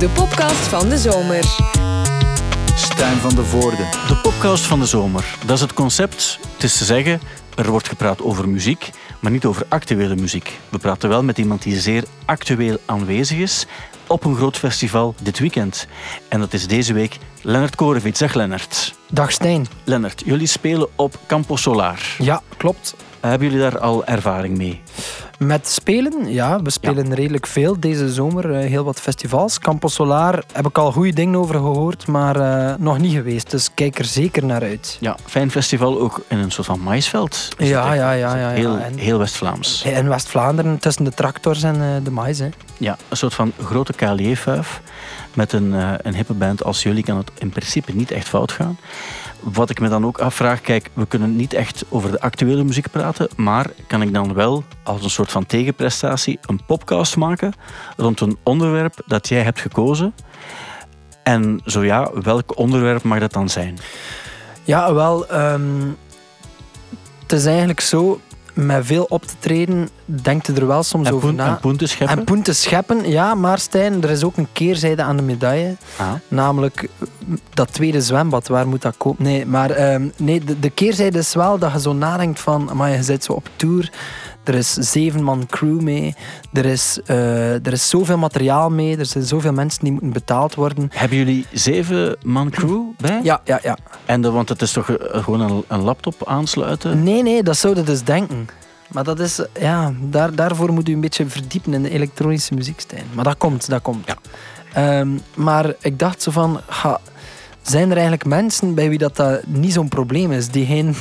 De podcast van de zomer. Stijn van de Voorde. De podcast van de zomer. Dat is het concept. Het is te zeggen, er wordt gepraat over muziek, maar niet over actuele muziek. We praten wel met iemand die zeer actueel aanwezig is op een groot festival dit weekend. En dat is deze week Lennart Korevits. Zeg Lennart. Dag Stijn. Lennart, jullie spelen op Campo Solar. Ja, klopt. Hebben jullie daar al ervaring mee? Met spelen, ja, we spelen redelijk veel deze zomer. eh, heel wat festivals. Campo Solar heb ik al goede dingen over gehoord, maar eh, nog niet geweest. Dus kijk er zeker naar uit. Ja, fijn festival ook in een soort van het Ja, ja, ja, ja, ja. Heel, En- heel West-Vlaams. In West-Vlaanderen, tussen de tractors en eh, de mais. Hè. Ja, een soort van grote KLJ-fuif. Met een, eh, een hippe band als jullie kan het in principe niet echt fout gaan. Wat ik me dan ook afvraag, kijk, we kunnen niet echt over de actuele muziek praten, maar kan ik dan wel als een soort van tegenprestatie een podcast maken rond een onderwerp dat jij hebt gekozen? En zo ja, welk onderwerp mag dat dan zijn? Ja, wel, ehm, het is eigenlijk zo, met veel op te treden, denkt er wel soms En over poen, na. en poen te scheppen? En poen te scheppen, ja, maar Stijn, er is ook een keerzijde aan de medaille. Ah, Namelijk dat tweede zwembad, waar moet dat komen? Nee, maar ehm, nee, de, de keerzijde is wel dat je zo nadenkt van, maar je zit zo op tour, er is zeven man crew mee, er is, eh, er is zoveel materiaal mee, er zijn zoveel mensen die moeten betaald worden. Hebben jullie zeven man crew bij? Ja, ja, ja. En de, want het is toch eh, gewoon een, een laptop aansluiten? Nee, nee, dat zou je dus denken. Maar dat is, ja, daar, daarvoor moet u een beetje verdiepen in de elektronische muziekstijl. Maar dat komt, dat komt. Ja. Ehm, maar ik dacht zo van, ga, zijn er eigenlijk mensen bij wie dat, dat niet zo'n probleem is, die geen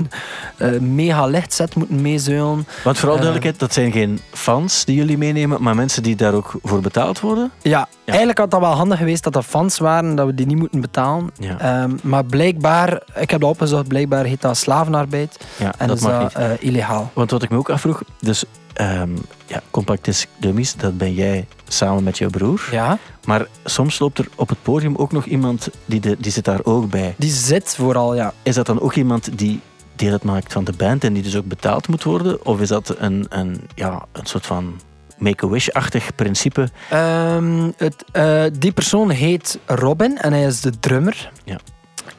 eh, mega lichtset moeten meezuilen? Want vooral Eh. duidelijkheid, dat zijn geen fans die jullie meenemen, maar mensen die daar ook voor betaald worden. Ja, eigenlijk had dat wel handig geweest dat dat fans waren, dat we die niet moeten betalen. Ehm, maar blijkbaar, ik heb dat opgezocht, blijkbaar heet dat slavenarbeid. En dat is dat eh, illegaal. Want wat ik me ook afvroeg, dus ehm, ja, Compact Disc Dummies, dat ben jij samen met jouw broer. Ja, Maar soms loopt er op het podium ook nog iemand, die, de, die zit daar ook bij. die zit vooral, ja. Is dat dan ook iemand die deel uitmaakt van de band en die dus ook betaald moet worden? Of is dat een, een, ja, een soort van make-a-wish-achtig principe? Ehm, het, eh, die persoon heet Robin en hij is de drummer. Ja.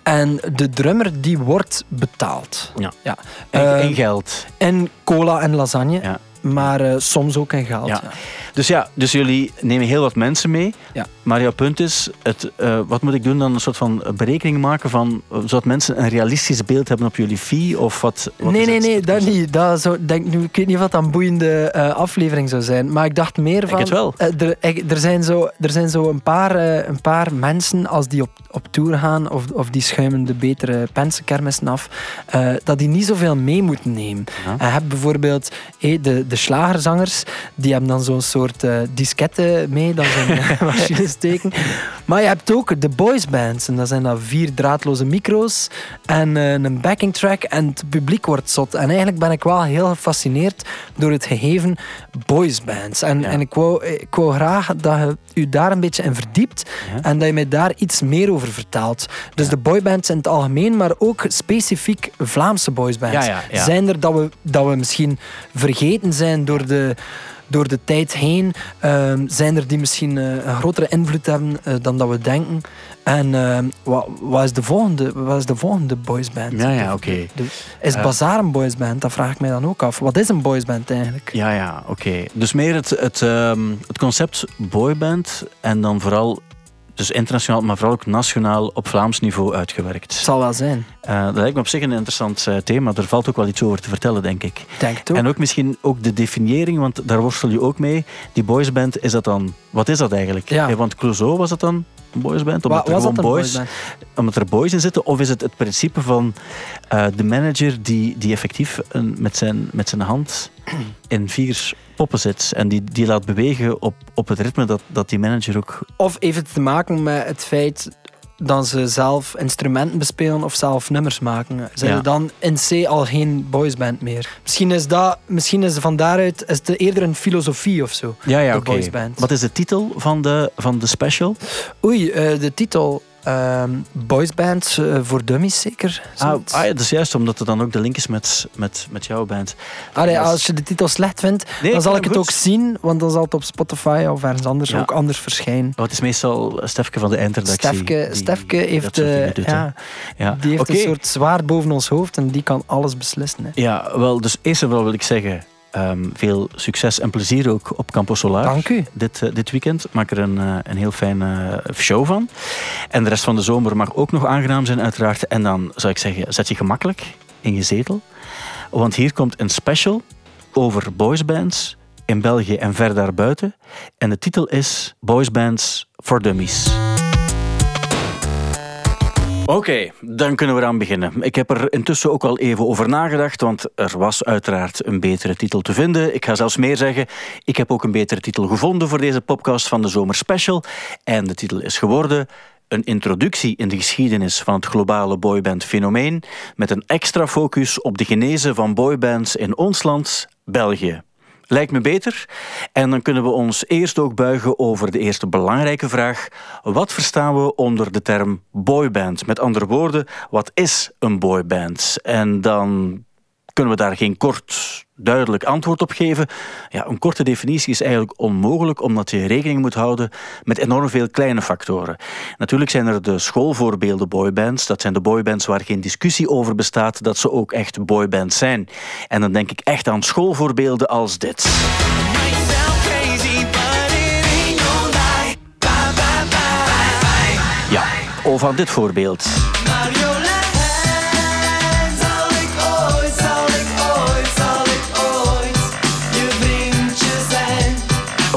En de drummer die wordt betaald. Ja. ja. En, Eh, en geld. En cola en lasagne. Ja. Maar eh, soms ook in geld. Ja. Ja. Dus ja, dus jullie nemen heel wat mensen mee. Ja. Maar jouw punt is, het, eh, wat moet ik doen dan? Een soort van berekening maken van, eh, zodat mensen een realistisch beeld hebben op jullie fee? Of wat, wat nee, nee, het? nee, dat niet. Dat zou, denk, nu, ik weet niet of dat een boeiende aflevering zou zijn. Maar ik dacht meer van... het wel. er, ik- er zijn zo, er zijn zo een, paar, een paar mensen, als die op, op tour gaan, of, of die schuimen de betere pensenkermissen af, dat die niet zoveel mee moeten nemen. En je hebt bijvoorbeeld eh, de, de slagerzangers, die hebben dan zo'n soort eh disketten mee, dat ze in de machine steken. Maar je hebt ook de boysbands, en dat zijn dan vier draadloze micro's en eh, een backing track, en het publiek wordt zot. En eigenlijk ben ik wel heel gefascineerd door het gegeven boysbands. En, Ja. en ik, wou, ik wou graag dat je u daar een beetje in verdiept Ja. en dat je mij daar iets meer over vertelt. Dus de boybands in het algemeen, maar ook specifiek Vlaamse boysbands. Zijn er dat we, dat we misschien vergeten zijn door de, door de tijd heen? Ehm, zijn er die misschien eh, een grotere invloed hebben eh, dan dat we denken? En ehm, wat, wat, is de volgende, wat is de volgende boysband? Ja, ja, oké. Is Eh. Bazaar een boysband? Dat vraag ik mij dan ook af. Wat is een boysband eigenlijk? Ja, ja, oké. Dus meer het, het, ehm, het concept boyband en dan vooral, dus internationaal, maar vooral ook nationaal op Vlaams niveau uitgewerkt. Zal wel zijn. Eh, dat lijkt me op zich een interessant eh, thema. Er valt ook wel iets over te vertellen, denk ik. Denk. En ook misschien ook de definiëring, want daar worstel je ook mee. Die boysband, is dat dan... Wat is dat eigenlijk? Ja. Eh, want Clouseau, was dat dan boysband? Wa- Omdat er gewoon boys, omdat er boys in zitten? Of is het het principe van eh, de manager die, die effectief een, met, zijn, met zijn hand in vier poppen zit en die, die laat bewegen op, op het ritme dat, dat die manager ook... Of heeft het te maken met het feit dat ze zelf instrumenten bespelen of zelf nummers maken? Zijn Ja. er dan in C al geen boysband meer? Misschien is dat, misschien is van daaruit is het eerder een filosofie of zo. Ja, ja, De boysband. Wat is de titel van de, van de special? Oei, eh, de titel. Ehm boysbands eh, voor dummies zeker. Ah, ah ja, dat is juist omdat het dan ook de link is met, met, met jouw band. Is- als je de titel slecht vindt, Nee, dan zal ik het goed. ook zien, want dan zal het op Spotify of ergens anders Ja. ook anders verschijnen. Oh, het is meestal Stefke van de eindredactie. Stefke, die- Stefke heeft, dingen eh, doet, ja, ja. die heeft een soort zwaard boven ons hoofd en die kan alles beslissen. Hè. Ja, wel, dus eerst en vooral wil ik zeggen, ehm, veel succes en plezier ook op Campo Solar. Dank u. Dit, eh, dit weekend maak er een, eh, een heel fijne eh, show van. En de rest van de zomer mag ook nog aangenaam zijn, uiteraard. En dan zou ik zeggen, zet je gemakkelijk in je zetel. Want hier komt een special over boysbands in België en ver daarbuiten. En de titel is Boysbands for Dummies. Oké, dan kunnen we eraan beginnen. Ik heb er intussen ook al even over nagedacht, want er was uiteraard een betere titel te vinden. Ik ga zelfs meer zeggen, ik heb ook een betere titel gevonden voor deze podcast van de Zomer Special. En de titel is geworden een introductie in de geschiedenis van het globale boyband fenomeen met een extra focus op de genezen van boybands in ons land, België. Lijkt me beter. En dan kunnen we ons eerst ook buigen over de eerste belangrijke vraag. Wat verstaan we onder de term boyband? Met andere woorden, wat is een boyband? En dan kunnen we daar geen kort, duidelijk antwoord op geven. Ja, een korte definitie is eigenlijk onmogelijk, omdat je rekening moet houden met enorm veel kleine factoren. Natuurlijk zijn er de schoolvoorbeelden boybands. Dat zijn de boybands waar geen discussie over bestaat dat ze ook echt boybands zijn. En dan denk ik echt aan schoolvoorbeelden als dit. Ja, of aan dit voorbeeld.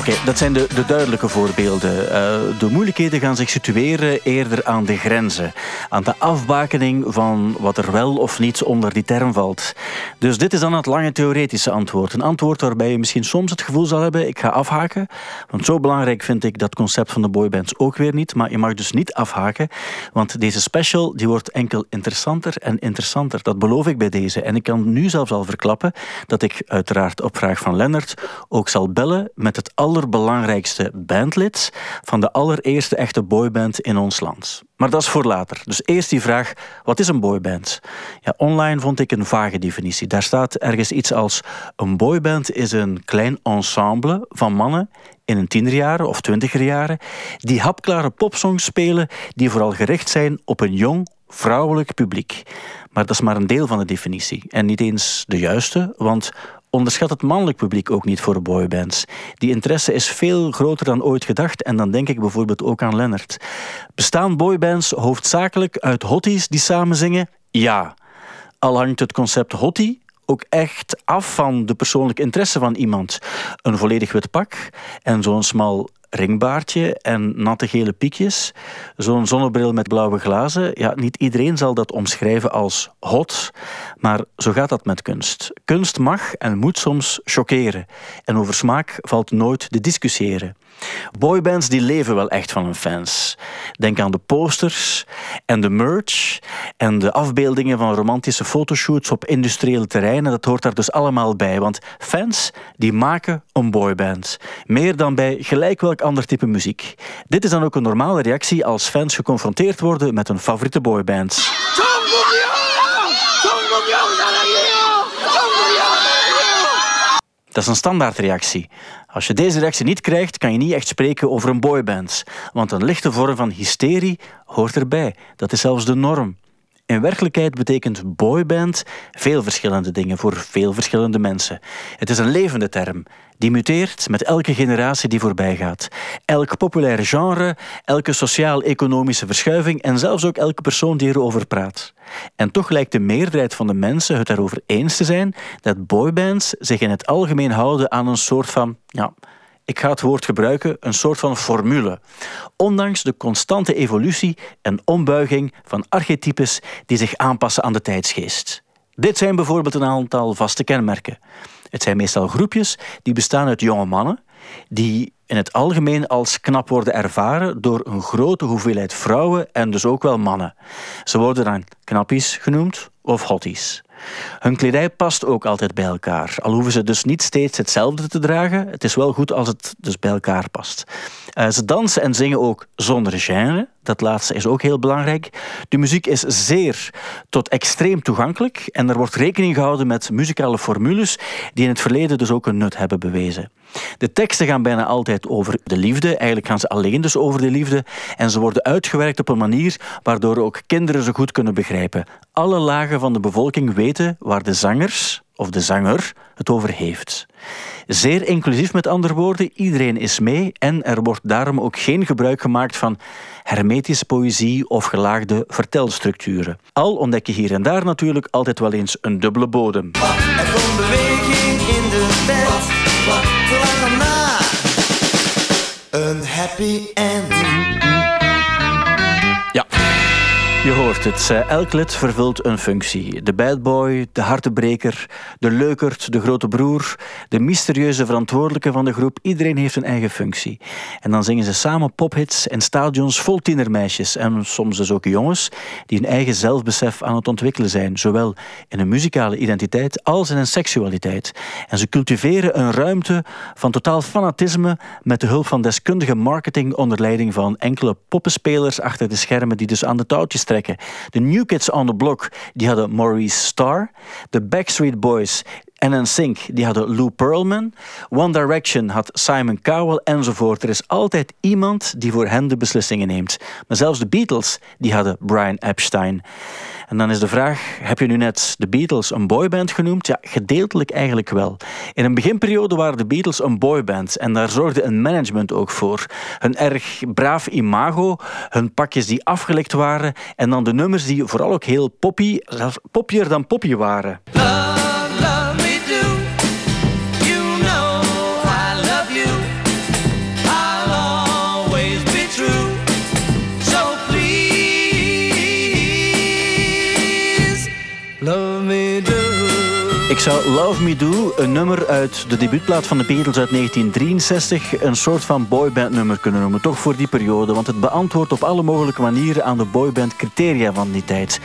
Oké, dat zijn de, de duidelijke voorbeelden. Eh, de moeilijkheden gaan zich situeren eerder aan de grenzen. Aan de afbakening van wat er wel of niet onder die term valt. Dus dit is dan het lange theoretische antwoord. Een antwoord waarbij je misschien soms het gevoel zal hebben, ik ga afhaken. Want zo belangrijk vind ik dat concept van de boybands ook weer niet. Maar je mag dus niet afhaken, want deze special die wordt enkel interessanter en interessanter. Dat beloof ik bij deze. En ik kan nu zelfs al verklappen dat ik uiteraard op vraag van Lennart ook zal bellen met het allerbelangrijkste bandlid van de allereerste echte boyband in ons land. Maar dat is voor later. Dus eerst die vraag, wat is een boyband? Ja, online vond ik een vage definitie. Daar staat ergens iets als een boyband is een klein ensemble van mannen in hun tienerjaren of twintigerjaren die hapklare popsongs spelen die vooral gericht zijn op een jong vrouwelijk publiek. Maar dat is maar een deel van de definitie en niet eens de juiste, want onderschat het mannelijk publiek ook niet voor boybands. Die interesse is veel groter dan ooit gedacht en dan denk ik bijvoorbeeld ook aan Lennart. Bestaan boybands hoofdzakelijk uit hotties die samen zingen? Ja. Al hangt het concept hottie ook echt af van de persoonlijke interesse van iemand. Een volledig wit pak en zo'n smal ringbaardje en natte gele piekjes. Zo'n zonnebril met blauwe glazen. Ja, niet iedereen zal dat omschrijven als hot, maar zo gaat dat met kunst. Kunst mag en moet soms choqueren. En over smaak valt nooit te discussiëren. Boybands die leven wel echt van hun fans. Denk aan de posters en de merch en de afbeeldingen van romantische fotoshoots op industriële terreinen. Dat hoort daar dus allemaal bij, want fans die maken een boyband. Meer dan bij gelijk welk ander type muziek. Dit is dan ook een normale reactie als fans geconfronteerd worden met hun favoriete boyband. Dat is een standaardreactie. Als je deze reactie niet krijgt, kan je niet echt spreken over een boyband. Want een lichte vorm van hysterie hoort erbij. Dat is zelfs de norm. In werkelijkheid betekent boyband veel verschillende dingen voor veel verschillende mensen. Het is een levende term. Die muteert met elke generatie die voorbij gaat. Elk populaire genre, elke sociaal-economische verschuiving en zelfs ook elke persoon die erover praat. En toch lijkt de meerderheid van de mensen het erover eens te zijn dat boybands zich in het algemeen houden aan een soort van, ja, ik ga het woord gebruiken, een soort van formule. Ondanks de constante evolutie en ombuiging van archetypes die zich aanpassen aan de tijdsgeest. Dit zijn bijvoorbeeld een aantal vaste kenmerken. Het zijn meestal groepjes die bestaan uit jonge mannen, die in het algemeen als knap worden ervaren door een grote hoeveelheid vrouwen en dus ook wel mannen. Ze worden dan knappies genoemd of hotties. Hun kledij past ook altijd bij elkaar, al hoeven ze dus niet steeds hetzelfde te dragen. Het is wel goed als het dus bij elkaar past. Eh, ze dansen en zingen ook zonder genre, Dat laatste is ook heel belangrijk. De muziek is zeer tot extreem toegankelijk en er wordt rekening gehouden met muzikale formules die in het verleden dus ook een nut hebben bewezen. De teksten gaan bijna altijd over de liefde, eigenlijk gaan ze alleen dus over de liefde en ze worden uitgewerkt op een manier waardoor ook kinderen ze goed kunnen begrijpen. Alle lagen van de bevolking weten waar de zangers of de zanger het over heeft. Zeer inclusief met andere woorden, iedereen is mee en er wordt daarom ook geen gebruik gemaakt van hermetische poëzie of gelaagde vertelstructuren. Al ontdek je hier en daar natuurlijk altijd wel eens een dubbele bodem. Beweging in de. Een happy end. Je hoort het. eh, Elk lid vervult een functie. De bad boy, de hartebreker, de leukert, de grote broer, de mysterieuze verantwoordelijke van de groep. Iedereen heeft een eigen functie. En dan zingen ze samen pophits in stadions vol tienermeisjes en soms dus ook jongens die hun eigen zelfbesef aan het ontwikkelen zijn, zowel in hun muzikale identiteit als in hun seksualiteit. En ze cultiveren een ruimte van totaal fanatisme met de hulp van deskundige marketing onder leiding van enkele poppenspelers achter de schermen die dus aan de touwtjes trekken. De New Kids on the Block die hadden Maurice Starr, de Backstreet Boys en Sync die hadden Lou Pearlman, One Direction had Simon Cowell enzovoort. Er is altijd iemand die voor hen de beslissingen neemt. Maar zelfs de Beatles die hadden Brian Epstein. En dan is de vraag, heb je nu net de Beatles een boyband genoemd? Ja, gedeeltelijk eigenlijk wel. In een beginperiode waren de Beatles een boyband en daar zorgde een management ook voor. Hun erg braaf imago, hun pakjes die afgelekt waren en dan de nummers die vooral ook heel poppy, poppier dan poppy waren. Ik zou Love Me Do, een nummer uit de debuutplaat van de Beatles uit 1963, een soort van boyband-nummer kunnen noemen. Toch voor die periode, want het beantwoordt op alle mogelijke manieren aan de boyband-criteria van die tijd.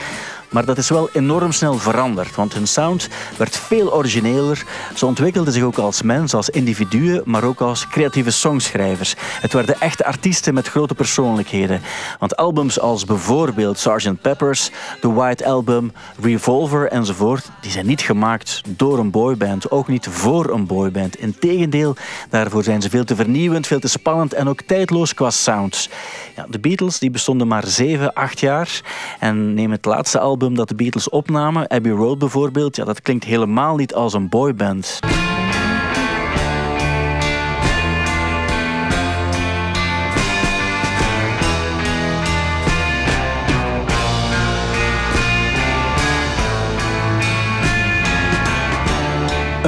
Maar dat is wel enorm snel veranderd, want hun sound werd veel origineler. Ze ontwikkelden zich ook als mens, als individuen, maar ook als creatieve songschrijvers. Het werden echte artiesten met grote persoonlijkheden. Want albums als bijvoorbeeld Sgt. Pepper's, The White Album, Revolver enzovoort, die zijn niet gemaakt door een boyband, ook niet voor een boyband. Integendeel, daarvoor zijn ze veel te vernieuwend, veel te spannend en ook tijdloos qua sounds. Ja, de Beatles die bestonden maar 7, 8 jaar. En neem het laatste album dat de Beatles opnamen, Abbey Road bijvoorbeeld, ja, dat klinkt helemaal niet als een boyband.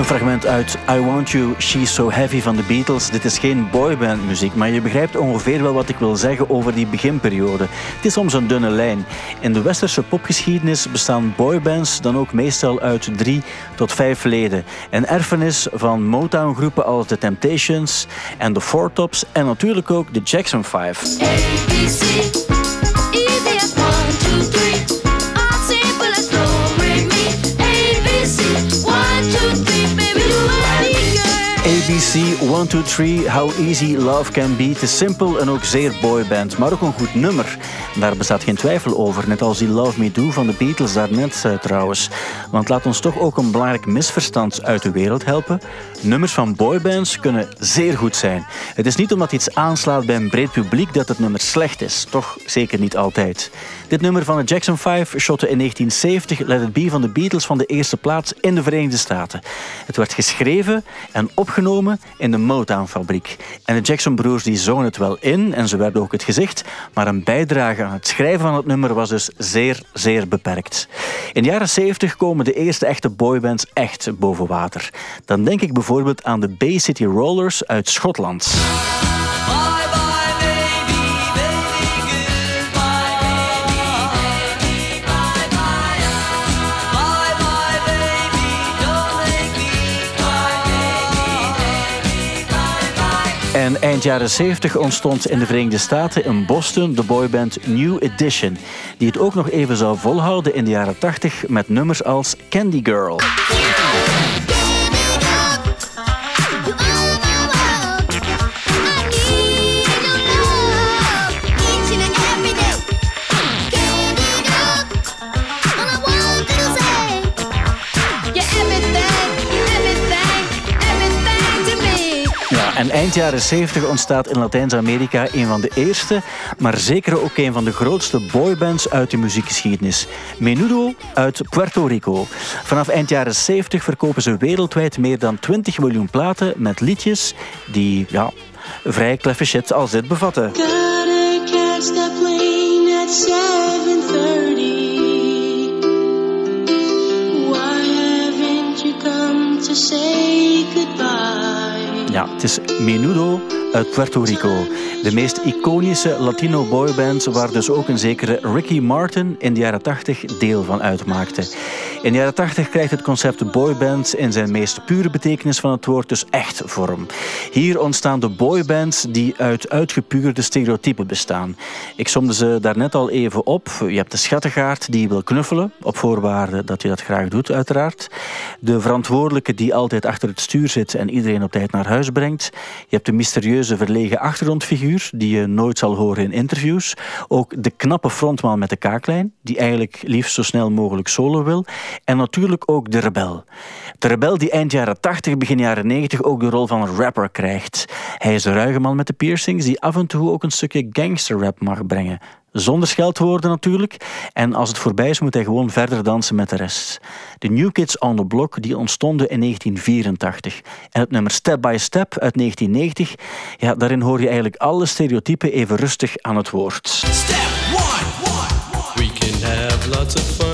Een fragment uit I Want You, She's So Heavy van de Beatles. Dit is geen boyband muziek, maar je begrijpt ongeveer wel wat ik wil zeggen over die beginperiode. Het is soms een dunne lijn. In de westerse popgeschiedenis bestaan boybands dan ook meestal uit drie tot vijf leden. Een erfenis van Motown-groepen als The Temptations en The Four Tops en natuurlijk ook de Jackson 5. ABC, girl. ABC 1, 2, 3, How Easy Love Can Be. Is simpel en ook zeer boyband, maar ook een goed nummer. Daar bestaat geen twijfel over, net als die Love Me Do van de Beatles daarnet uh, trouwens. Want laat ons toch ook een belangrijk misverstand uit de wereld helpen. Nummers van boybands kunnen zeer goed zijn. Het is niet omdat iets aanslaat bij een breed publiek dat het nummer slecht is. Toch zeker niet altijd. Dit nummer van de Jackson 5 shotte in 1970 Let It Be van de Beatles van de eerste plaats in de Verenigde Staten. Het werd geschreven en opgenomen in de Motown-fabriek. En de Jackson-broers die zongen het wel in en ze werden ook het gezicht, maar een bijdrage aan het schrijven van het nummer was dus zeer, zeer beperkt. In de jaren 70 komen de eerste echte boybands echt boven water. Dan denk ik bijvoorbeeld aan de Bay City Rollers uit Schotland. En eind jaren 70 ontstond in de Verenigde Staten in Boston de boyband New Edition, die het ook nog even zou volhouden in de jaren 80 met nummers als Candy Girl. Eind jaren 70 ontstaat in Latijns-Amerika een van de eerste, maar zeker ook een van de grootste boybands uit de muziekgeschiedenis. Menudo uit Puerto Rico. Vanaf eind jaren 70 verkopen ze wereldwijd meer dan 20 miljoen platen met liedjes die, ja, vrij kleffe shit als dit bevatten. Gotta catch that plane at 7:30. Why haven't you come to say goodbye? Ja, het is Menudo uit Puerto Rico. De meest iconische Latino boyband waar dus ook een zekere Ricky Martin in de jaren 80 deel van uitmaakte. In de jaren 80 krijgt het concept boyband in zijn meest pure betekenis van het woord dus echt vorm. Hier ontstaan de boybands die uit uitgepuurde stereotypen bestaan. Ik somde ze daarnet al even op. Je hebt de schattegaard die wil knuffelen, op voorwaarde dat je dat graag doet uiteraard. De verantwoordelijke die altijd achter het stuur zit en iedereen op tijd naar huis brengt. Je hebt de mysterieuze verlegen achtergrondfiguur die je nooit zal horen in interviews. Ook de knappe frontman met de kaaklijn die eigenlijk liefst zo snel mogelijk solo wil. En natuurlijk ook de rebel. De rebel die eind jaren 80, begin jaren 90 ook de rol van een rapper krijgt. Hij is de ruige man met de piercings die af en toe ook een stukje gangsterrap mag brengen. Zonder scheldwoorden natuurlijk. En als het voorbij is, moet hij gewoon verder dansen met de rest. De New Kids on the Block die ontstonden in 1984. En het nummer Step by Step uit 1990, ja, daarin hoor je eigenlijk alle stereotypen even rustig aan het woord. Step We can have lots of.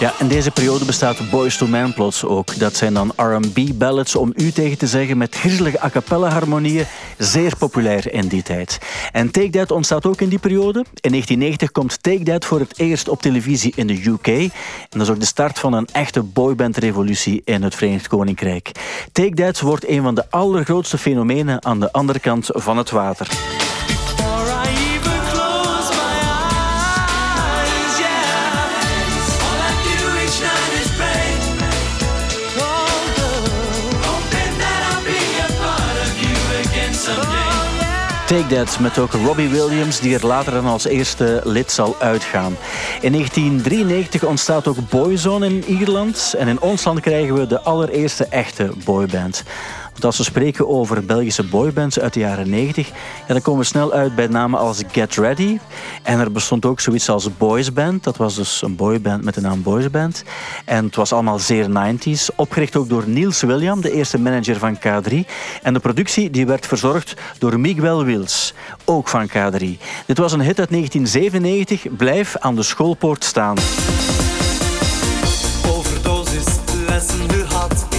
Ja, in deze periode bestaat Boys to Men plots ook. Dat zijn dan R&B ballads om u tegen te zeggen met griezelige a cappella harmonieën. Zeer populair in die tijd. En Take That ontstaat ook in die periode. In 1990 komt Take That voor het eerst op televisie in de UK. En dat is ook de start van een echte boyband-revolutie in het Verenigd Koninkrijk. Take That wordt een van de allergrootste fenomenen aan de andere kant van het water. Take That met ook Robbie Williams, die er later dan als eerste lid zal uitgaan. In 1993 ontstaat ook Boyzone in Ierland. En in ons land krijgen we de allereerste echte boyband. Want als we spreken over Belgische boybands uit de jaren 90, ja, dan komen we snel uit bij namen als Get Ready. En er bestond ook zoiets als Boys Band. Dat was dus een boyband met de naam Boys Band. En het was allemaal zeer 90s. Opgericht ook door Niels William, de eerste manager van K3. En de productie die werd verzorgd door Miguel Wils, ook van K3. Dit was een hit uit 1997. Blijf aan de schoolpoort staan. Overdosis lessen gehad.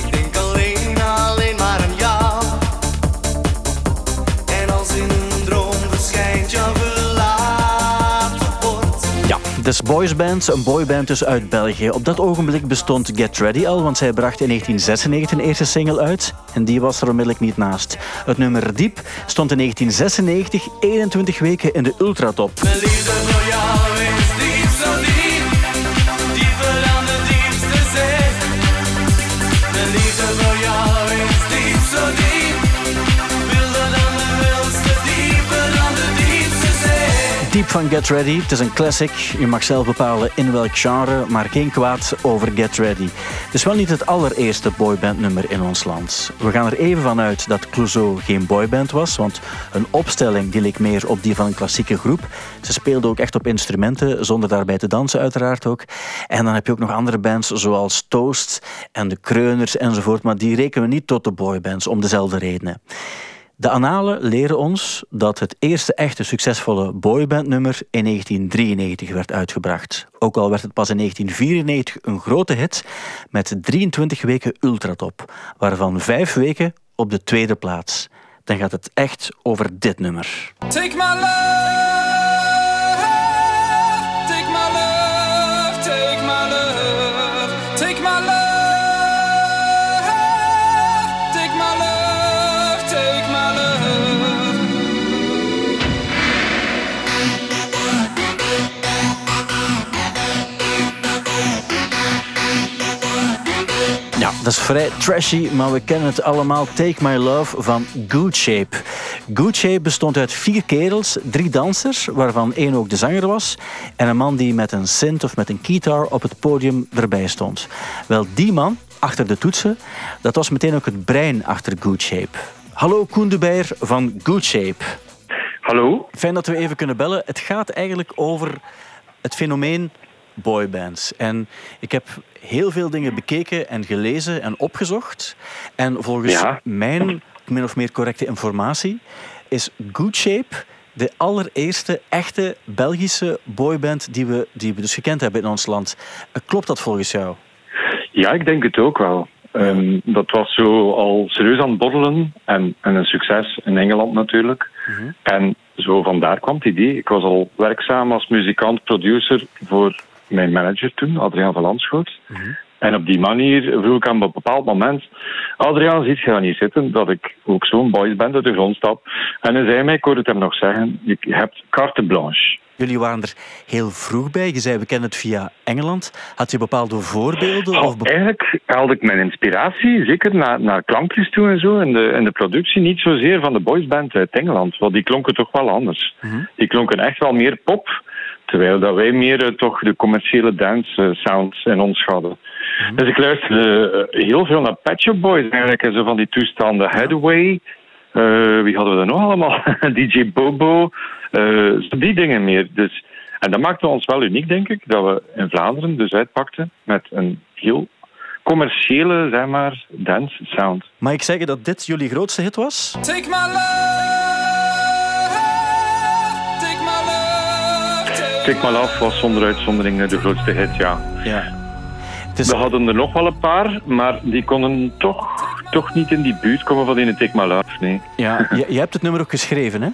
Dus Boys Band, een boyband dus uit België. Op dat ogenblik bestond Get Ready al, want zij bracht in 1996 een eerste single uit. En die was er onmiddellijk niet naast. Het nummer Diep stond in 1996 21 weken in de ultratop. Diep van Get Ready. Het is een classic. Je mag zelf bepalen in welk genre, maar geen kwaad over Get Ready. Het is wel niet het allereerste boybandnummer in ons land. We gaan er even van uit dat Clouseau geen boyband was, want een opstelling die leek meer op die van een klassieke groep. Ze speelden ook echt op instrumenten, zonder daarbij te dansen uiteraard ook. En dan heb je ook nog andere bands zoals Toast en de Kreuners enzovoort, maar die rekenen we niet tot de boybands om dezelfde redenen. De annalen leren ons dat het eerste echte succesvolle boybandnummer in 1993 werd uitgebracht. Ook al werd het pas in 1994 een grote hit met 23 weken ultratop, waarvan 5 weken op de tweede plaats. Dan gaat het echt over dit nummer. Take my dat is vrij trashy, maar we kennen het allemaal. Take My Love van Good Shape. Good Shape bestond uit vier kerels, drie dansers, waarvan één ook de zanger was, en een man die met een synth of met een guitar op het podium erbij stond. Wel, die man, achter de toetsen, dat was meteen ook het brein achter Good Shape. Hallo Koen de van Good Shape. Hallo? Fijn dat we even kunnen bellen. Het gaat eigenlijk over het fenomeen boybands. En ik heb heel veel dingen bekeken en gelezen en opgezocht. En volgens Ja. mijn min of meer correcte informatie is Good Shape de allereerste echte Belgische boyband die we, die we dus gekend hebben in ons land. Klopt dat volgens jou? Ja, ik denk het ook wel. Ehm, dat was zo al serieus aan het borrelen en, en een succes in Engeland natuurlijk. En zo vandaar kwam het idee. Ik was al werkzaam als muzikant, producer voor mijn manager toen, Adriaan van Landschoot. En op die manier vroeg ik aan een bepaald moment... Adriaan, ziet je dat niet zitten, dat ik ook zo'n boysband uit de grond stap? En hij zei mij, ik hoorde het hem nog zeggen, je hebt carte blanche. Jullie waren er heel vroeg bij. Je zei, we kennen het via Engeland. Had je bepaalde voorbeelden? Oh, Of be- eigenlijk haalde ik mijn inspiratie, zeker naar, naar klankjes toe en zo, in de, in de productie, niet zozeer van de boysband uit Engeland, want die klonken toch wel anders. Die klonken echt wel meer pop, terwijl dat wij meer eh, toch de commerciële dance eh, sounds in ons hadden. Dus ik luisterde eh, heel veel naar Pet Shop Boys eigenlijk, en zo van die toestanden. Hathaway, eh, wie hadden we er nog allemaal? DJ Bobo, eh, zo die dingen meer. Dus, en dat maakte ons wel uniek, denk ik, dat we in Vlaanderen dus uitpakten met een heel commerciële, zeg maar, dance sound. Mag ik zeggen dat dit jullie grootste hit was? Take my love, Take My Love was zonder uitzondering de grootste hit, ja. Ja. We hadden er nog wel een paar, maar die konden toch, toch niet in die buurt komen van die Take My Love, nee. ja, je, je hebt het nummer ook geschreven, hè?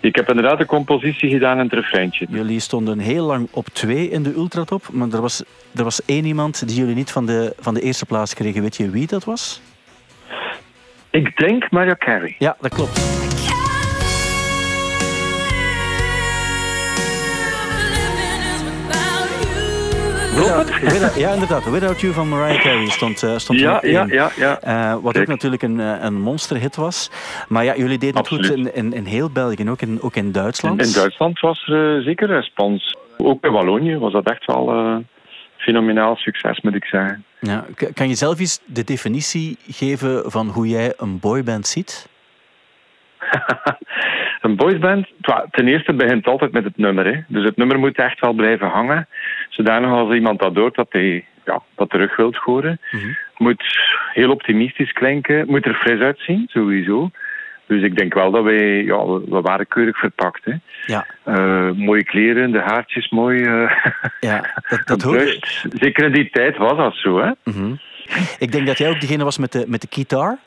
Ik heb inderdaad een compositie gedaan en het refreintje. Jullie stonden heel lang op twee in de ultratop, maar er was, er was één iemand die jullie niet van de, van de eerste plaats kregen. Weet je wie dat was? Ik denk Mariah Carey. Ja, dat klopt. Without, Without- ja, inderdaad. Without You van Mariah Carey stond, eh, stond Ja, ja, ja, ja. Eh, wat ook natuurlijk een, eh, een monsterhit was. Maar ja, jullie deden het goed Absoluut. in, in, in heel België, ook in, ook in Duitsland. In Duitsland was er eh, zeker respons. Ook bij Wallonië was dat echt wel fenomenaal succes, moet ik zeggen. Ja, kan je zelf eens de definitie geven van hoe jij een boyband ziet? Een boysband, ten eerste begint altijd met het nummer. Hè. Dus het nummer moet echt wel blijven hangen. Zodanig als iemand dat hoort dat hij ja, dat terug wilt horen. Moet heel optimistisch klinken. Moet er fris uitzien, sowieso. Dus ik denk wel dat wij, ja, we waren keurig verpakt. Hè. Ja, Eh, mooie kleren, de haartjes mooi. eh ja dat, dat hoor je. gebrust. Zeker in die tijd was dat zo. Hè. Mhm. Ik denk dat jij ook degene was met de, met de gitaar.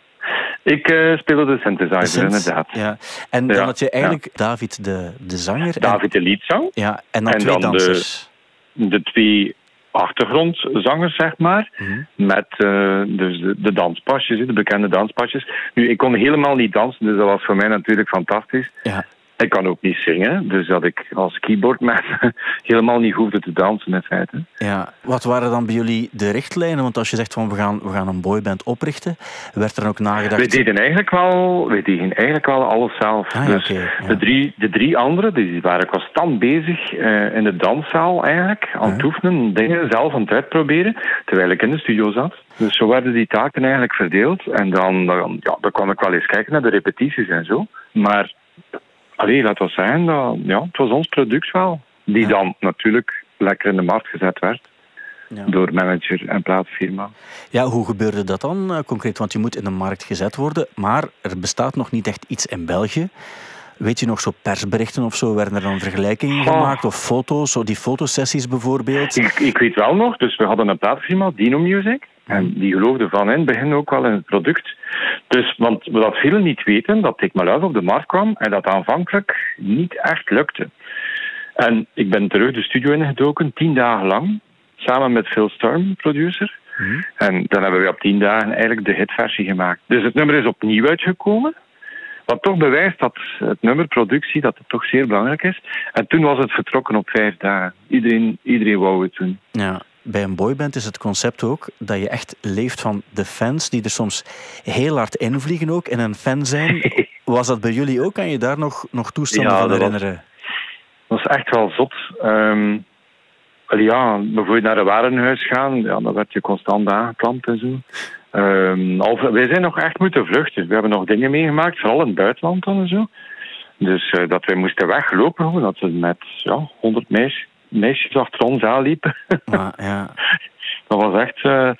Ik eh, speelde de synthesizer, De synth. inderdaad. Ja. En dan Ja, had je eigenlijk David de, de zanger. En, David de liedzang. ja, en dan En twee dan dansers. de twee achtergrondzangers, zeg maar. Mhm. Met eh, dus de, de danspasjes, de bekende danspasjes. Nu, ik kon helemaal niet dansen, dus dat was voor mij natuurlijk fantastisch. Ja. Ik kan ook niet zingen, dus dat ik als keyboardman helemaal niet hoefde te dansen in feite. Ja. Wat waren dan bij jullie de richtlijnen? Want als je zegt van we gaan, we gaan een boyband oprichten, werd er dan ook nagedacht... Wij deden eigenlijk wel, wij deden eigenlijk wel alles zelf. Ah, ja, dus ja. de, drie, de drie anderen die waren constant bezig eh, in de danszaal eigenlijk, aan het oefenen, dingen zelf aan het uitproberen, terwijl ik in de studio zat. Dus zo werden die taken eigenlijk verdeeld. En dan, dan, ja, dan kwam ik wel eens kijken naar de repetities en zo. Maar, allee, laat dat zijn, dat, ja, het was ons product wel. Die dan natuurlijk lekker in de markt gezet werd. Ja. Door manager en plaatsfirma. Ja, hoe gebeurde dat dan eh, concreet? Want je moet in de markt gezet worden, maar er bestaat nog niet echt iets in België. Weet je nog, zo persberichten of zo, werden er dan vergelijkingen Oh. gemaakt? Of foto's, zo die fotosessies bijvoorbeeld? Ik, ik weet wel nog, dus we hadden een plaatsfirma, Dino Music. En die geloofde van in het begin ook wel in het product. Dus, want wat velen niet weten, dat Take My Love op de markt kwam en dat aanvankelijk niet echt lukte. En ik ben terug de studio ingedoken, tien dagen lang, samen met Phil Storm, producer. En dan hebben we op tien dagen eigenlijk de hitversie gemaakt. Dus het nummer is opnieuw uitgekomen. Wat toch bewijst dat het nummerproductie dat het toch zeer belangrijk is. En toen was het vertrokken op vijf dagen. Iedereen, iedereen wou het doen. Ja. Bij een boyband is het concept ook dat je echt leeft van de fans die er soms heel hard invliegen ook en een fan zijn. Was dat bij jullie ook? Kan je daar nog, nog toestanden Ja, van dat was- herinneren? Dat is echt wel zot. Ehm, wel ja, bijvoorbeeld naar een warenhuis gaan, ja, dan werd je constant aangeklampt en zo. Ehm, of, wij zijn nog echt moeten vluchten. We hebben nog dingen meegemaakt, vooral in het buitenland dan en zo. Dus eh, dat wij moesten weglopen, dat we met ja, 100 meisjes, meisjes achter ons aanliepen. Maar, ja. dat was echt. eh,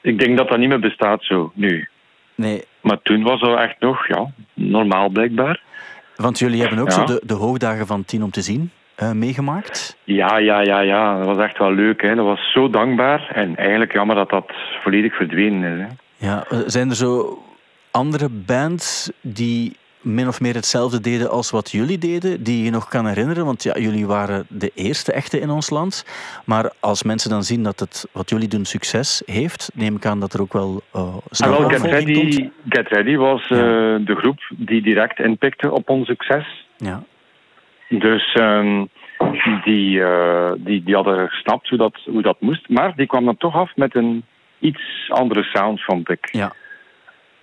ik denk dat dat niet meer bestaat zo nu. Nee, Maar toen was dat echt nog ja, normaal blijkbaar. want jullie hebben ook Ja. zo de, de hoogdagen van Tien om te zien eh, meegemaakt. Ja, ja, ja, ja. Dat was echt wel leuk. Hè. Dat was zo dankbaar. En eigenlijk jammer dat dat volledig verdwenen is. Hè. Ja, eh, zijn er zo andere bands die min of meer hetzelfde deden als wat jullie deden, die je nog kan herinneren? Want ja, jullie waren de eerste echte in ons land. Maar als mensen dan zien dat het wat jullie doen succes heeft, neem ik aan dat er ook wel uh, En snel wel, Get opvolging komt. Ready, Get Ready was eh, de groep die direct inpikte op ons succes. Ja. Dus ehm, die, eh, die, die hadden gesnapt hoe dat, hoe dat moest. Maar die kwam dan toch af met een iets andere sound, vond ik. Ja.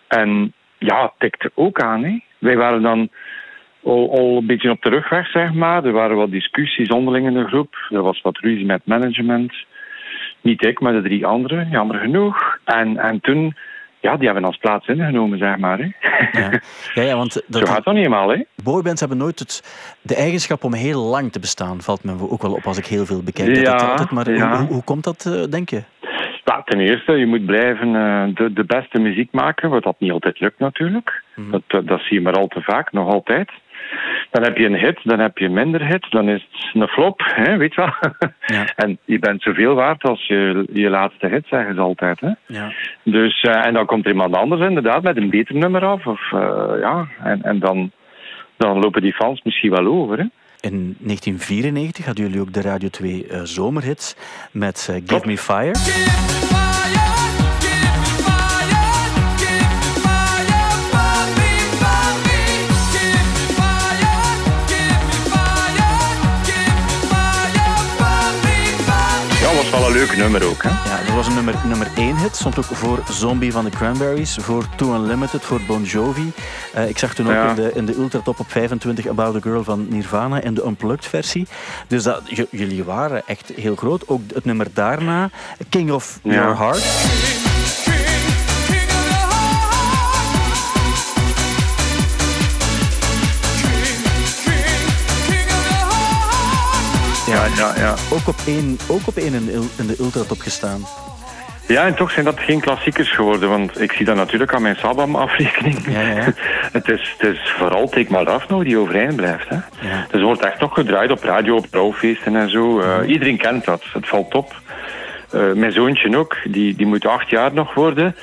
En ja, het tikte ook aan. Hè. Wij waren dan al, al een beetje op de rugweg, zeg maar. Er waren wat discussies onderling in de groep. Er was wat ruzie met management. Niet ik, maar de drie anderen, jammer genoeg. En, en toen, ja, die hebben ons plaats ingenomen, zeg maar. Hè. Ja. Ja, ja, want Zo dat, gaat dat niet eenmaal, hè. boybands hebben nooit het, de eigenschap om heel lang te bestaan, valt me ook wel op als ik heel veel bekijk. Dat Ja, het altijd, maar ja. hoe, hoe, hoe komt dat, eh, denk je? Ja, ten eerste, je moet blijven eh, de, de beste muziek maken, wat dat niet altijd lukt natuurlijk. Mhm. Dat, dat, dat zie je maar al te vaak, nog altijd. Dan heb je een hit, dan heb je minder hit, dan is het een flop, hè, weet je wel. Ja. En je bent zoveel waard als je, je laatste hit, zeggen ze altijd. Hè. Ja. Dus, eh, en dan komt er iemand anders inderdaad met een beter nummer af. Of, eh, ja, en, en dan, dan lopen die fans misschien wel over. Hè. In 1994 hadden jullie ook de Radio 2 eh, zomerhit met eh, Give Me Fire. Wel een leuk nummer ook. Hè. Ja, dat was een nummer, nummer 1 hit. Stond ook voor Zombie van de Cranberries, voor Too Unlimited, voor Bon Jovi. Eh, ik zag toen ook Ja. in de, in de Ultratop op 25 About a Girl van Nirvana in de Unplugged versie. Dus dat, jullie waren echt heel groot. Ook het nummer daarna, King of Ja. Your Heart. Ja, ja, ja. Ook op één, ook op één in, de ul- in de Ultratop gestaan. Ja, en toch zijn dat geen klassiekers geworden, want ik zie dat natuurlijk aan mijn Sabam-afrekening. Ja, ja, het, is, het is vooral Take My Love nog die overeind blijft. Hè. Ja. Dus wordt echt nog gedraaid op radio, op trouwfeesten en zo. Eh, Iedereen kent dat, het valt op. Eh, mijn zoontje ook, die, die moet acht jaar nog worden.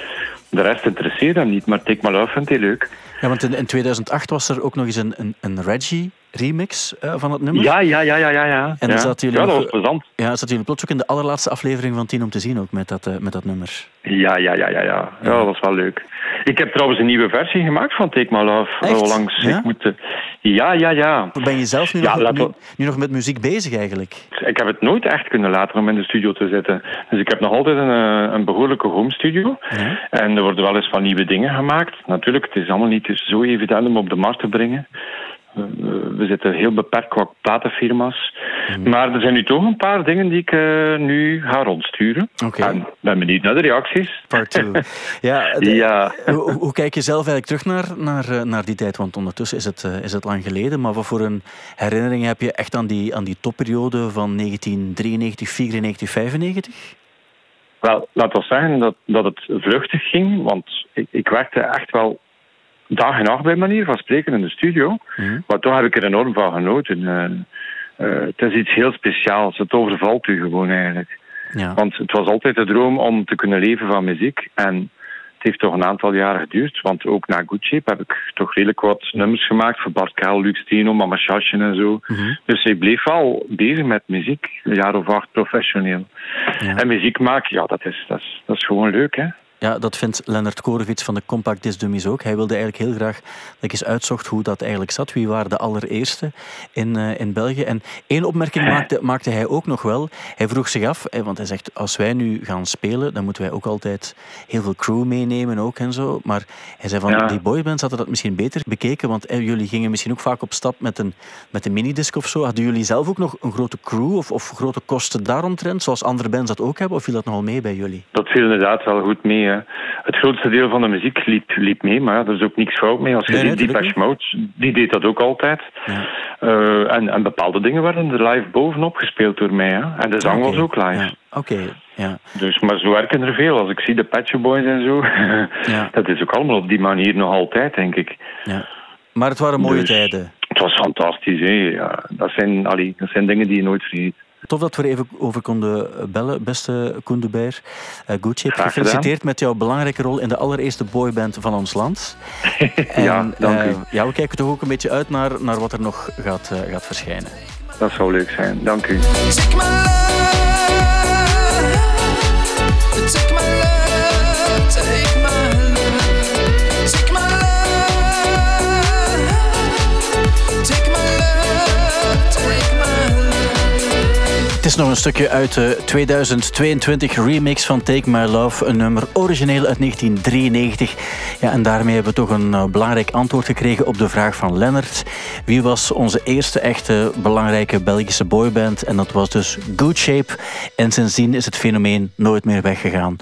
De rest interesseert hem niet, maar Take My Love vindt hij leuk. Ja, want in, in 2008 was er ook nog eens een, een, een Reggie-remix eh, van het nummer. Ja, ja, ja, ja, ja. ja. En ja. dan zaten jullie ja, dat was plezant. Ja, zaten jullie plots ook in de allerlaatste aflevering van Tien om te zien ook met dat, eh, met dat nummer. Ja, ja, ja, ja, ja. Ja, dat was wel leuk. Ik heb trouwens een nieuwe versie gemaakt van Take My Love. Onlangs. Ja? Ik moet, eh, ja, ja, ja. Ben je zelf nu, Ja, nog, nu, nog met muziek bezig eigenlijk? Ik heb het nooit echt kunnen laten om in de studio te zitten. Dus ik heb nog altijd een, eh, een behoorlijke home studio. Ja. En er worden wel eens van nieuwe dingen gemaakt. Natuurlijk, het is allemaal niet zo evident om op de markt te brengen. We zitten heel beperkt qua platenfirma's. Mhm. Maar er zijn nu toch een paar dingen die ik eh, nu ga rondsturen. Oké. En ben benieuwd naar de reacties. Part 2. ja, de- Ja. Hoe, hoe kijk je zelf eigenlijk terug naar, naar, eh, naar die tijd? Want ondertussen is het, eh, is het lang geleden. Maar wat voor een herinnering heb je echt aan die, aan die topperiode van 1993, 94, 95? Wel, laat ons zeggen dat, dat het vluchtig ging, want ik, ik werkte echt wel dag en nacht bij manier van spreken in de studio. Mhm. Maar toch heb ik er enorm van genoten. Eh, het is iets heel speciaals. Het overvalt u gewoon eigenlijk. Ja. Want het was altijd de droom om te kunnen leven van muziek. En het heeft toch een aantal jaren geduurd. Want ook na Good Shape heb ik toch redelijk wat nummers gemaakt. Voor Bart Kaal, Luc Steno, Mama Shashin en zo. Mhm. Dus ik bleef wel bezig met muziek. Een jaar of acht professioneel. Ja. En muziek maken, ja, dat is, dat is, dat is gewoon leuk, hè. Ja, dat vindt Lennart Korevits van de Compact Disc Dummies ook. Hij wilde eigenlijk heel graag dat ik eens uitzocht hoe dat eigenlijk zat. Wie waren de allereerste in, eh, in België? En één opmerking maakte, maakte hij ook nog wel. Hij vroeg zich af, eh, want hij zegt, als wij nu gaan spelen, dan moeten wij ook altijd heel veel crew meenemen ook en zo. Maar hij zei van, Ja. die boybands hadden dat misschien beter bekeken, want eh, jullie gingen misschien ook vaak op stap met een, met een minidisc of zo. Hadden jullie zelf ook nog een grote crew of, of grote kosten daaromtrent, zoals andere bands dat ook hebben? Of viel dat nogal mee bij jullie? Dat viel inderdaad wel goed mee. Hè. Het grootste deel van de muziek liep, liep mee, maar er is ook niks fout mee. Als je Nee, tuurlijk Depeche Mode, die deed dat ook altijd. Ja. Eh, en, en bepaalde dingen werden er live bovenop gespeeld door mij. Hè. En de zang was ook live. Ja. Oké, ja. Dus, maar zo werken er veel. Als ik zie de Shop Boys en zo, Ja. dat is ook allemaal op die manier nog altijd, denk ik. ja. Maar het waren mooie Dus- tijden. Het was fantastisch. Hè. Ja, dat, zijn, allee, dat zijn dingen die je nooit vergeet. Tof dat we er even over konden bellen, beste Koen de Beer. Uh, Gucci, Graag gefeliciteerd met jouw belangrijke rol in de allereerste boyband van ons land. Ja, dank eh, u. ja, we kijken toch ook een beetje uit naar, naar wat er nog gaat, eh, gaat verschijnen. Dat zou leuk zijn. Dank u. Take my love. Take my love. Het is nog een stukje uit de 2022 remix van Take My Love, een nummer origineel uit 1993. Ja, en daarmee hebben we toch een eh, belangrijk antwoord gekregen op de vraag van Lennart. Wie was onze eerste echte belangrijke Belgische boyband? En dat was dus Good Shape. En sindsdien is het fenomeen nooit meer weggegaan.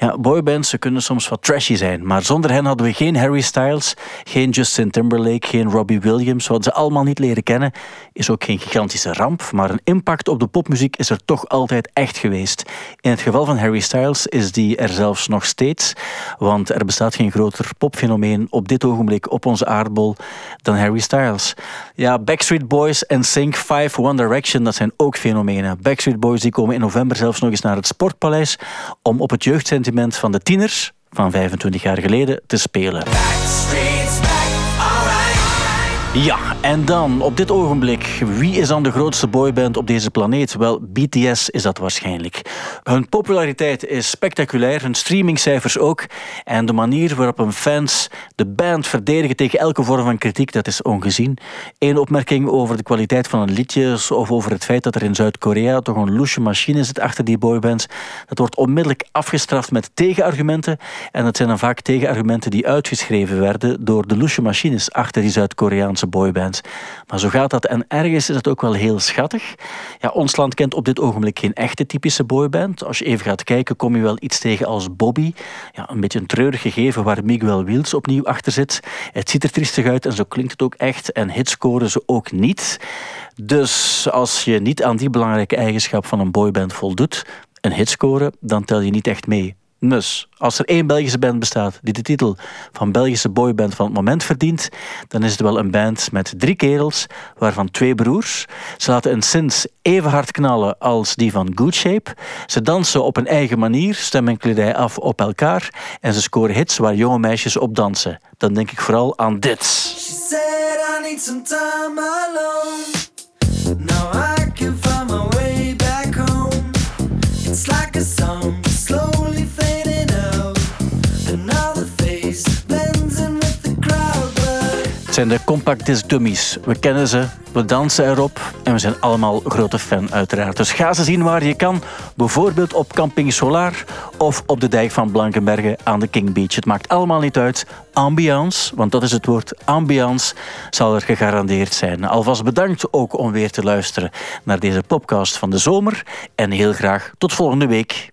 Ja, boybands ze kunnen soms wat trashy zijn, maar zonder hen hadden we geen Harry Styles, geen Justin Timberlake, geen Robbie Williams. Wat ze allemaal niet leren kennen, is ook geen gigantische ramp, maar een impact op de popmuziek is er toch altijd echt geweest. In het geval van Harry Styles is die er zelfs nog steeds, want er bestaat geen groter popfenomeen op dit ogenblik op onze aardbol dan Harry Styles. Ja, Backstreet Boys en Sync 5 One Direction, dat zijn ook fenomenen. Backstreet Boys die komen in november zelfs nog eens naar het Sportpaleis om op het jeugdsentiment van de tieners van 25 jaar geleden te spelen. Streets back. Alright. Ja, en dan op dit ogenblik, wie is dan de grootste boyband op deze planeet? Wel, BTS is dat waarschijnlijk. Hun populariteit is spectaculair, hun streamingcijfers ook. En de manier waarop hun fans de band verdedigen tegen elke vorm van kritiek, dat is ongezien. Eén opmerking over de kwaliteit van hun liedjes of over het feit dat er in Zuid-Korea toch een loesje machine zit achter die boybands. Dat wordt onmiddellijk afgestraft met tegenargumenten. En dat zijn dan vaak tegenargumenten die uitgeschreven werden door de loesje machines achter die Zuid-Koreaanse boybands. Maar zo gaat dat. En ergens is het ook wel heel schattig. Ja, ons land kent op dit ogenblik geen echte typische boyband. Als je even gaat kijken, kom je wel iets tegen als Bobby. Ja, een beetje een treurig gegeven waar Miguel Wiels opnieuw achter zit. Het ziet er triestig uit en zo klinkt het ook echt. En hits scoren ze ook niet. Dus als je niet aan die belangrijke eigenschap van een boyband voldoet, een hit scoren, dan tel je niet echt mee. Dus als er één Belgische band bestaat die de titel van Belgische boyband van het moment verdient, dan is het wel een band met drie kerels, waarvan twee broers. Ze laten een sins even hard knallen als die van Good Shape. Ze dansen op een eigen manier, stemmen kledij af op elkaar en ze scoren hits waar jonge meisjes op dansen. Dan denk ik vooral aan dit. Zijn de Compact Disc Dummies. We kennen ze, we dansen erop en we zijn allemaal grote fan uiteraard. Dus ga ze zien waar je kan. Bijvoorbeeld op Camping Solar of op de dijk van Blankenbergen aan de King Beach. Het maakt allemaal niet uit. Ambiance, want dat is het woord ambiance, zal er gegarandeerd zijn. Alvast bedankt ook om weer te luisteren naar deze podcast van de zomer. En heel graag tot volgende week.